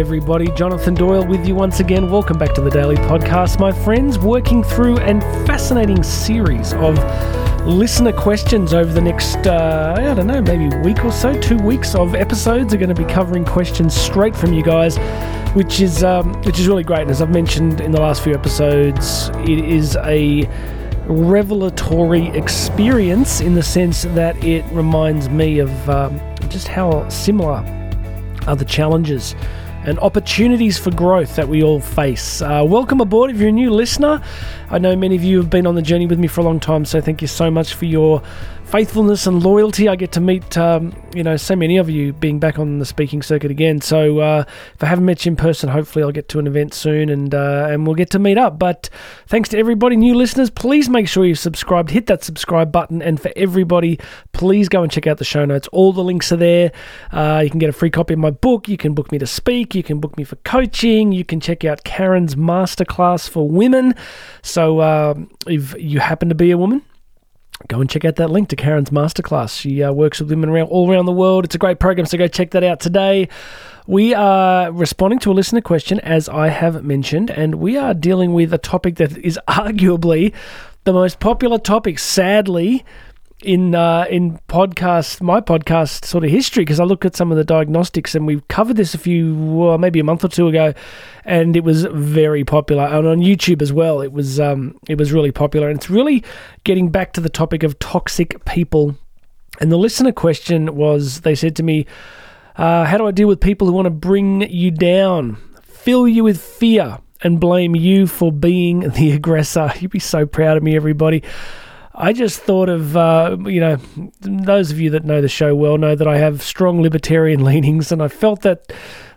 everybody. Jonathan Doyle with you once again. Welcome back to the Daily Podcast, my friends. Working through a fascinating series of listener questions over the next, uh, I don't know, maybe week or so. Two weeks of episodes are going to be covering questions straight from you guys, which is um, which is really great. And as I've mentioned in the last few episodes, it is a revelatory experience in the sense that it reminds me of um, just how similar are the challenges and opportunities for growth that we all face. Uh, welcome aboard if you're a new listener. I know many of you have been on the journey with me for a long time, so thank you so much for your faithfulness and loyalty. I get to meet, um, you know, so many of you being back on the speaking circuit again. So uh, if I haven't met you in person, hopefully I'll get to an event soon and uh, and we'll get to meet up. But thanks to everybody, new listeners, please make sure you've subscribed. Hit that subscribe button, and for everybody, please go and check out the show notes. All the links are there. Uh, you can get a free copy of my book. You can book me to speak. You can book me for coaching. You can check out Karen's masterclass for women. So uh, if you happen to be a woman go and check out that link to Karen's masterclass. She uh, works with women around, all around the world. It's a great program, so go check that out today. We are responding to a listener question, as I have mentioned, and we are dealing with a topic that is arguably the most popular topic, sadly, in uh, in podcast my podcast sort of history because I look at some of the diagnostics and we've covered this a few well, maybe a month or two ago, and it was very popular and on YouTube as well. It was um, it was really popular and it's really getting back to the topic of toxic people. And the listener question was they said to me, uh, "How do I deal with people who want to bring you down, fill you with fear?" And blame you for being the aggressor. You'd be so proud of me, everybody. I just thought of, uh, you know, those of you that know the show well know that I have strong libertarian leanings, and I felt that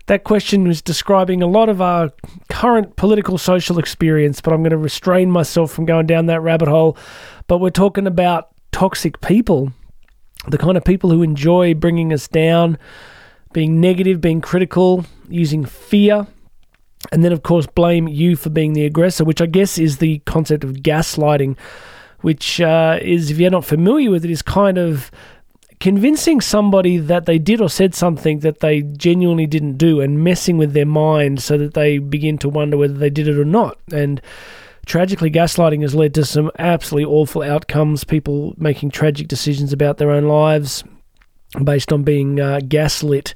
that question was describing a lot of our current political social experience, but I'm going to restrain myself from going down that rabbit hole. But we're talking about toxic people, the kind of people who enjoy bringing us down, being negative, being critical, using fear. And then, of course, blame you for being the aggressor, which I guess is the concept of gaslighting which uh, is, if you're not familiar with it, is kind of convincing somebody that they did or said something that they genuinely didn't do and messing with their mind so that they begin to wonder whether they did it or not. And tragically, gaslighting has led to some absolutely awful outcomes, people making tragic decisions about their own lives based on being uh, gaslit.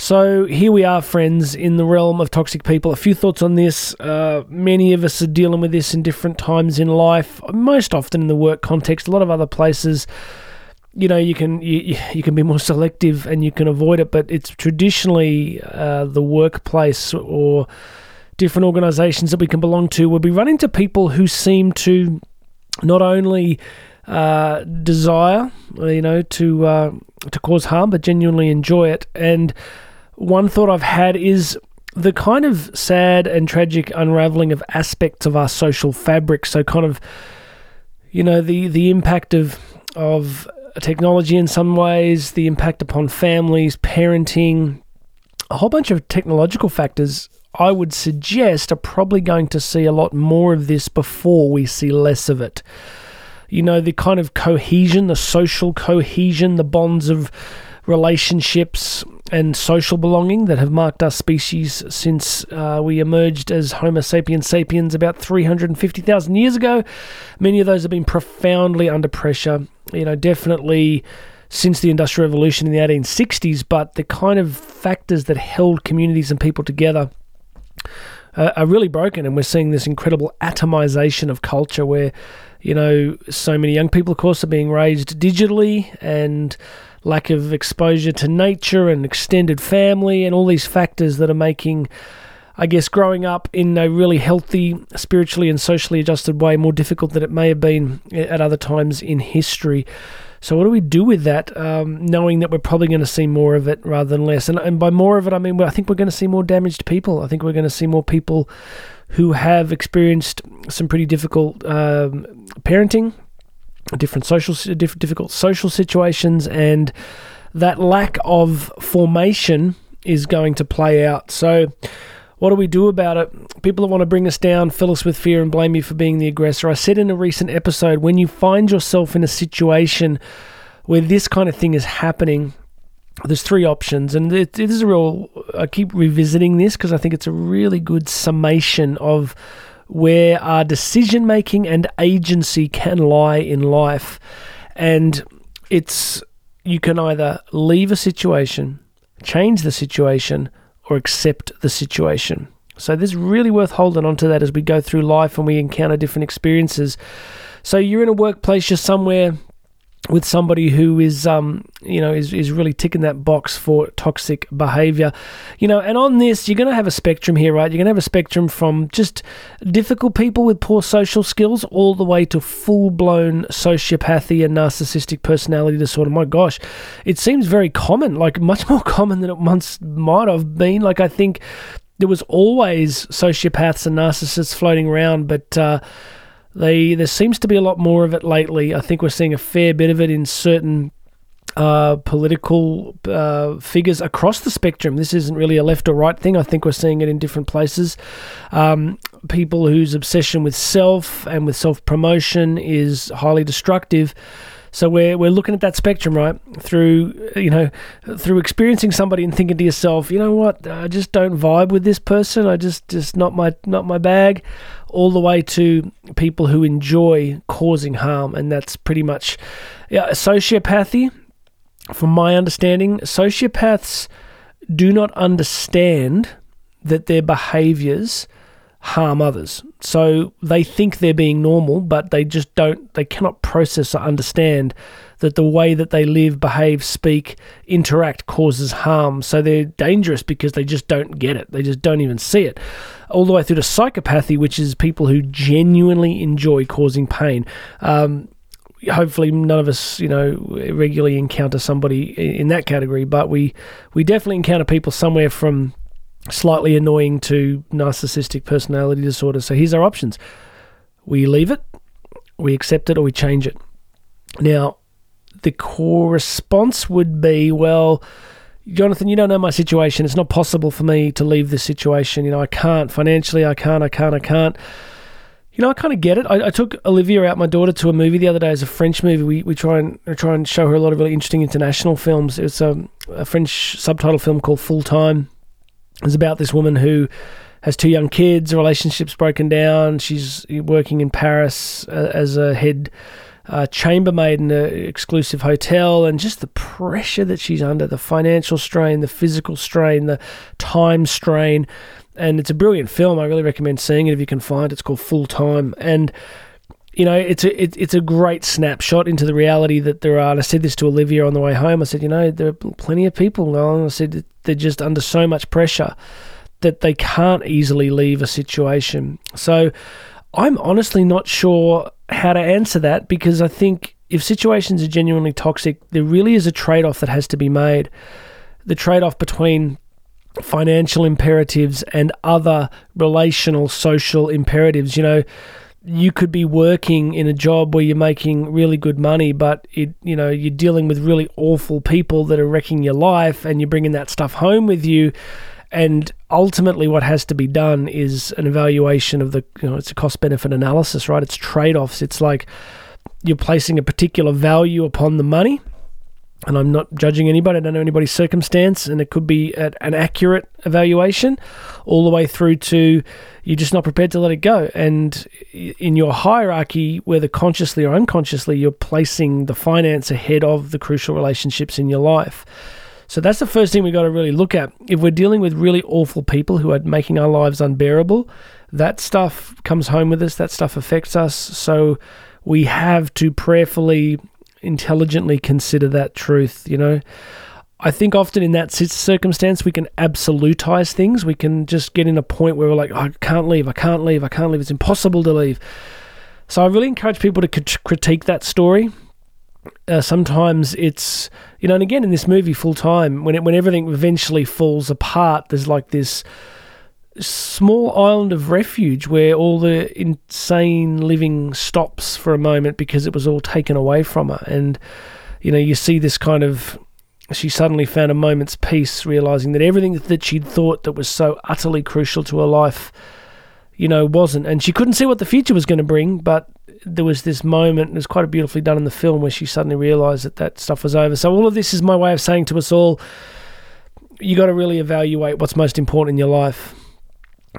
So here we are, friends, in the realm of toxic people. A few thoughts on this. Uh, many of us are dealing with this in different times in life, most often in the work context. A lot of other places, you know, you can you, you can be more selective and you can avoid it, but it's traditionally uh, the workplace or different organisations that we can belong to. We'll be running to people who seem to not only uh, desire, you know, to uh, to cause harm, but genuinely enjoy it and one thought I've had is the kind of sad and tragic unraveling of aspects of our social fabric. So, kind of, you know, the the impact of of technology in some ways, the impact upon families, parenting, a whole bunch of technological factors. I would suggest are probably going to see a lot more of this before we see less of it. You know, the kind of cohesion, the social cohesion, the bonds of relationships and social belonging that have marked our species since uh, we emerged as Homo sapiens sapiens about 350,000 years ago. Many of those have been profoundly under pressure, you know, definitely since the Industrial Revolution in the 1860s, but the kind of factors that held communities and people together uh, are really broken, and we're seeing this incredible atomization of culture where, you know, so many young people, of course, are being raised digitally and lack of exposure to nature and extended family, and all these factors that are making, I guess, growing up in a really healthy, spiritually and socially adjusted way more difficult than it may have been at other times in history. So, what do we do with that, um, knowing that we're probably going to see more of it rather than less? And, and by more of it, I mean, I think we're going to see more damaged people. I think we're going to see more people who have experienced some pretty difficult um, parenting, different social, different difficult social situations, and that lack of formation is going to play out. So, what do we do about it? People that want to bring us down, fill us with fear, and blame you for being the aggressor. I said in a recent episode when you find yourself in a situation where this kind of thing is happening, there's three options, and it, it is a real. I keep revisiting this because I think it's a really good summation of where our decision making and agency can lie in life. And it's you can either leave a situation, change the situation, or accept the situation. So this is really worth holding on to that as we go through life and we encounter different experiences. So you're in a workplace, you're somewhere with somebody who is um you know is, is really ticking that box for toxic behavior. You know and on this you're going to have a spectrum here right? You're going to have a spectrum from just difficult people with poor social skills all the way to full-blown sociopathy and narcissistic personality disorder. My gosh it seems very common like much more common than it once might have been. Like i think there was always sociopaths and narcissists floating around but uh they there seems to be a lot more of it lately. I think we're seeing a fair bit of it in certain uh, political uh, figures across the spectrum. This isn't really a left or right thing. I think we're seeing it in different places. Um, people whose obsession with self and with self promotion is highly destructive. So we're we're looking at that spectrum, right? Through you know, through experiencing somebody and thinking to yourself, you know what, I just don't vibe with this person. I just just not my not my bag. All the way to people who enjoy causing harm, and that's pretty much yeah, sociopathy. From my understanding, sociopaths do not understand that their behaviors harm others. So they think they're being normal, but they just don't, they cannot process or understand that the way that they live, behave, speak, interact causes harm. So they're dangerous because they just don't get it. They just don't even see it. All the way through to psychopathy, which is people who genuinely enjoy causing pain. Um, hopefully none of us you know regularly encounter somebody in that category but we we definitely encounter people somewhere from slightly annoying to narcissistic personality disorder. So here's our options we leave it, we accept it, or we change it. Now, the core response would be well, Jonathan, you don't know my situation. It's not possible for me to leave this situation. You know, I can't financially, I can't, I can't, I can't. You know, I kind of get it. I, I, took Olivia out, my daughter, to a movie the other day. It's a French movie. We, we try and we try and show her a lot of really interesting international films. It's a, a French subtitle film called Full Time it's about this woman who has two young kids, relationships broken down. She's working in Paris uh, as a head uh, chambermaid in an exclusive hotel, and just the pressure that she's under, the financial strain, the physical strain, the time strain. And it's a brilliant film. I really recommend seeing it if you can find it. It's called Full Time. And you know, it's a it, it's a great snapshot into the reality that there are. And I said this to Olivia on the way home. I said, you know, there are plenty of people. And I said they're just under so much pressure that they can't easily leave a situation. So I'm honestly not sure how to answer that because I think if situations are genuinely toxic, there really is a trade off that has to be made. The trade off between financial imperatives and other relational, social imperatives. You know, you could be working in a job where you're making really good money, but it, you know, you're dealing with really awful people that are wrecking your life, and you're bringing that stuff home with you. And ultimately, what has to be done is an evaluation of the, you know, it's a cost benefit analysis, right? It's trade offs. It's like you're placing a particular value upon the money and I'm not judging anybody. I don't know anybody's circumstance, and it could be an accurate evaluation, all the way through to you're just not prepared to let it go. And in your hierarchy, whether consciously or unconsciously, you're placing the finance ahead of the crucial relationships in your life. So that's the first thing we've got to really look at. If we're dealing with really awful people who are making our lives unbearable, that stuff comes home with us. That stuff affects us. So we have to prayerfully intelligently consider that truth, you know. I think often in that circumstance, we can absolutize things. We can just get in a point where we're like, I can't leave, I can't leave, I can't leave. It's impossible to leave. So I really encourage people to critique that story. Uh, sometimes it's, you know, and again in this movie, full time, when it, when everything eventually falls apart, there's like this small island of refuge where all the insane living stops for a moment because it was all taken away from her. And, you know, you see this kind of. She suddenly found a moment's peace, realizing that everything that she'd thought that was so utterly crucial to her life, you know, wasn't. And she couldn't see what the future was going to bring, but there was this moment, it was quite beautifully done in the film, where she suddenly realised that that stuff was over. So all of this is my way of saying to us all, you got to really evaluate what's most important in your life.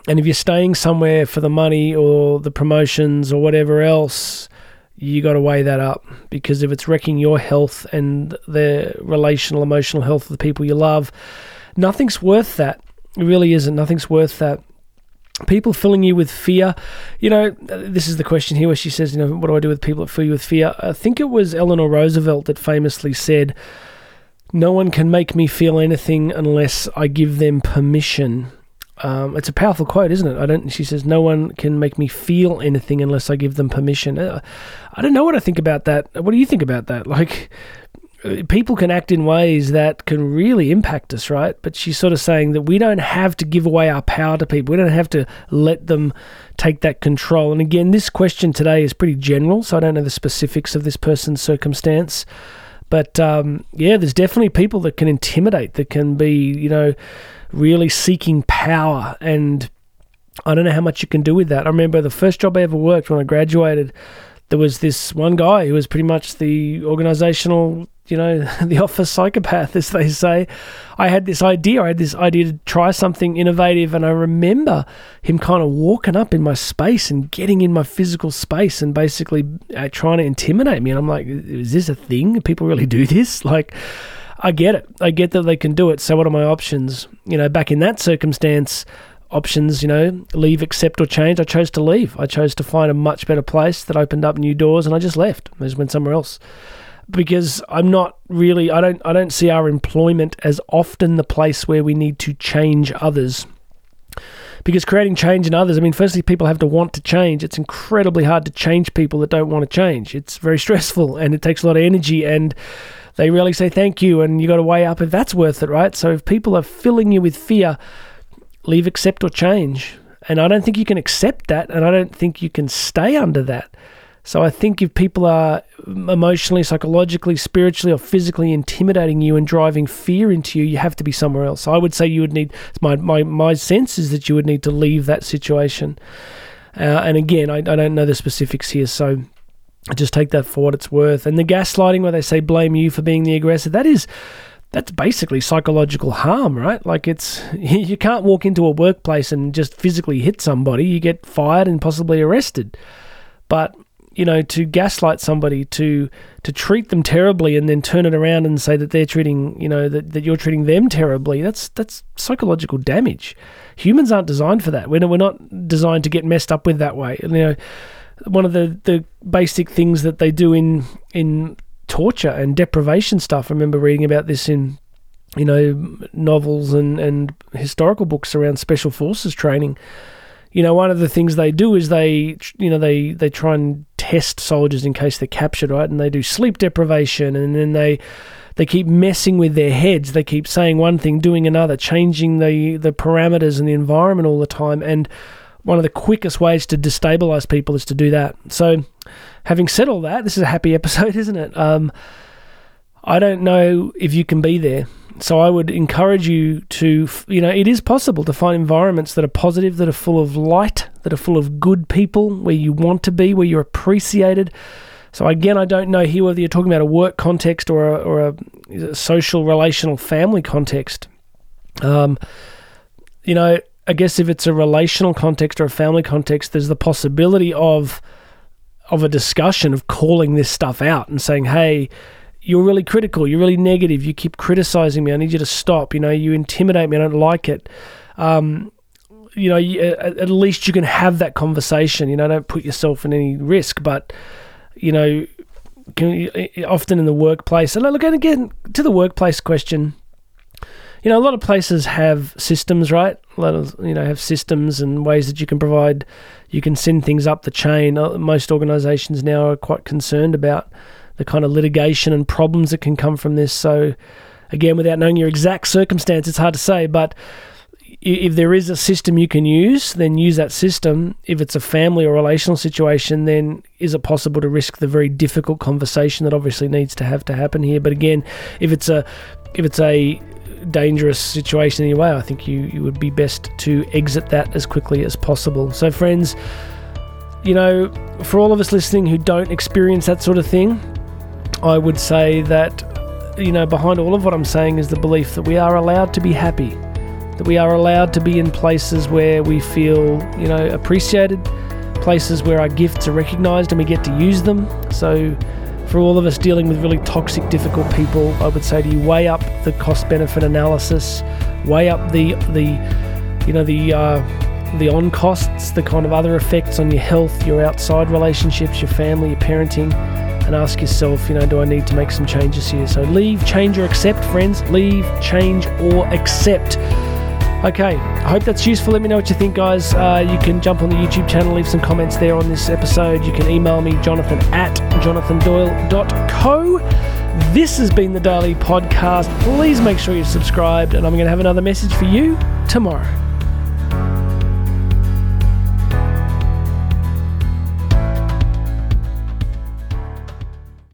And if you're staying somewhere for the money or the promotions or whatever else, you got to weigh that up because if it's wrecking your health and the relational, emotional health of the people you love, nothing's worth that. It really isn't. Nothing's worth that. People filling you with fear. You know, this is the question here where she says, you know, what do I do with people that fill you with fear? I think it was Eleanor Roosevelt that famously said, no one can make me feel anything unless I give them permission. Um, it's a powerful quote, isn't it? I don't. She says, "No one can make me feel anything unless I give them permission." Uh, I don't know what I think about that. What do you think about that? Like, people can act in ways that can really impact us, right? But she's sort of saying that we don't have to give away our power to people. We don't have to let them take that control. And again, this question today is pretty general, so I don't know the specifics of this person's circumstance. But um, yeah, there's definitely people that can intimidate, that can be, you know really seeking power and I don't know how much you can do with that. I remember the first job I ever worked when I graduated, there was this one guy who was pretty much the organizational, you know, the office psychopath, as they say. I had this idea. I had this idea to try something innovative, and I remember him kind of walking up in my space and getting in my physical space and basically uh, trying to intimidate me. And I'm like, is this a thing? People really do this? Like, I get it. I get that they can do it. So what are my options? You know, back in that circumstance, options, you know, leave, accept, or change. I chose to leave. I chose to find a much better place that opened up new doors, and I just left. I just went somewhere else because I'm not really. I don't. I don't see our employment as often the place where we need to change others. Because creating change in others, I mean, firstly, people have to want to change. It's incredibly hard to change people that don't want to change. It's very stressful and it takes a lot of energy and they really say thank you, and you got to weigh up if that's worth it, right? So if people are filling you with fear, leave, accept, or change. And I don't think you can accept that, and I don't think you can stay under that. So I think if people are emotionally, psychologically, spiritually, or physically intimidating you and driving fear into you, you have to be somewhere else. So I would say you would need my my my sense is that you would need to leave that situation. Uh, and again, I, I don't know the specifics here, so just take that for what it's worth. And the gaslighting, where they say blame you for being the aggressor, that is that's basically psychological harm, right? Like it's you can't walk into a workplace and just physically hit somebody. You get fired and possibly arrested. But you know, to gaslight somebody, to to treat them terribly, and then turn it around and say that they're treating, you know, that, that you're treating them terribly. That's that's psychological damage. Humans aren't designed for that. We're we're not designed to get messed up with that way. You know one of the, the basic things that they do in in torture and deprivation stuff. I remember reading about this in you know novels and and historical books around special forces training. You know, one of the things they do is they you know they they try and test soldiers in case they're captured, right? And they do sleep deprivation, and then they they keep messing with their heads. They keep saying one thing, doing another, changing the the parameters and the environment all the time, and one of the quickest ways to destabilize people is to do that. So, having said all that, this is a happy episode, isn't it? Um, I don't know if you can be there. So, I would encourage you to, you know, it is possible to find environments that are positive, that are full of light, that are full of good people, where you want to be, where you're appreciated. So, again, I don't know here whether you're talking about a work context or a, or a social, relational, family context. Um, you know, I guess if it's a relational context or a family context, there's the possibility of of a discussion of calling this stuff out and saying, "Hey, you're really critical. You're really negative. You keep criticizing me. I need you to stop. You know, you intimidate me. I don't like it." Um, you know, at least you can have that conversation. You know, don't put yourself in any risk, but you know, can, often in the workplace. And look, again to the workplace question you know, a lot of places have systems, right? A lot of, you know, have systems and ways that you can provide, you can send things up the chain. Uh, most organizations now are quite concerned about the kind of litigation and problems that can come from this. So, again, without knowing your exact circumstance, it's hard to say, but if there is a system you can use, then use that system. If it's a family or relational situation, then is it possible to risk the very difficult conversation that obviously needs to have to happen here? But again, if it's a if it's a dangerous situation anyway, I think you, you would be best to exit that as quickly as possible. So, friends, you know, for all of us listening who don't experience that sort of thing, I would say that, you know, behind all of what I'm saying is the belief that we are allowed to be happy, that we are allowed to be in places where we feel, you know, appreciated, places where our gifts are recognized and we get to use them. So, for all of us dealing with really toxic, difficult people, I would say to you, weigh up the cost benefit analysis, weigh up the, the you know, the, uh, the on costs, the kind of other effects on your health, your outside relationships, your family, your parenting, and ask yourself, you know, do I need to make some changes here? So leave, change, or accept, friends. Leave, change, or accept. Okay, I hope that's useful. Let me know what you think, guys. Uh, you can jump on the YouTube channel, leave some comments there on this episode. You can email me, jonathan at jonathandoyle.co. This has been the Daily Podcast. Please make sure you're subscribed, and I'm going to have another message for you tomorrow.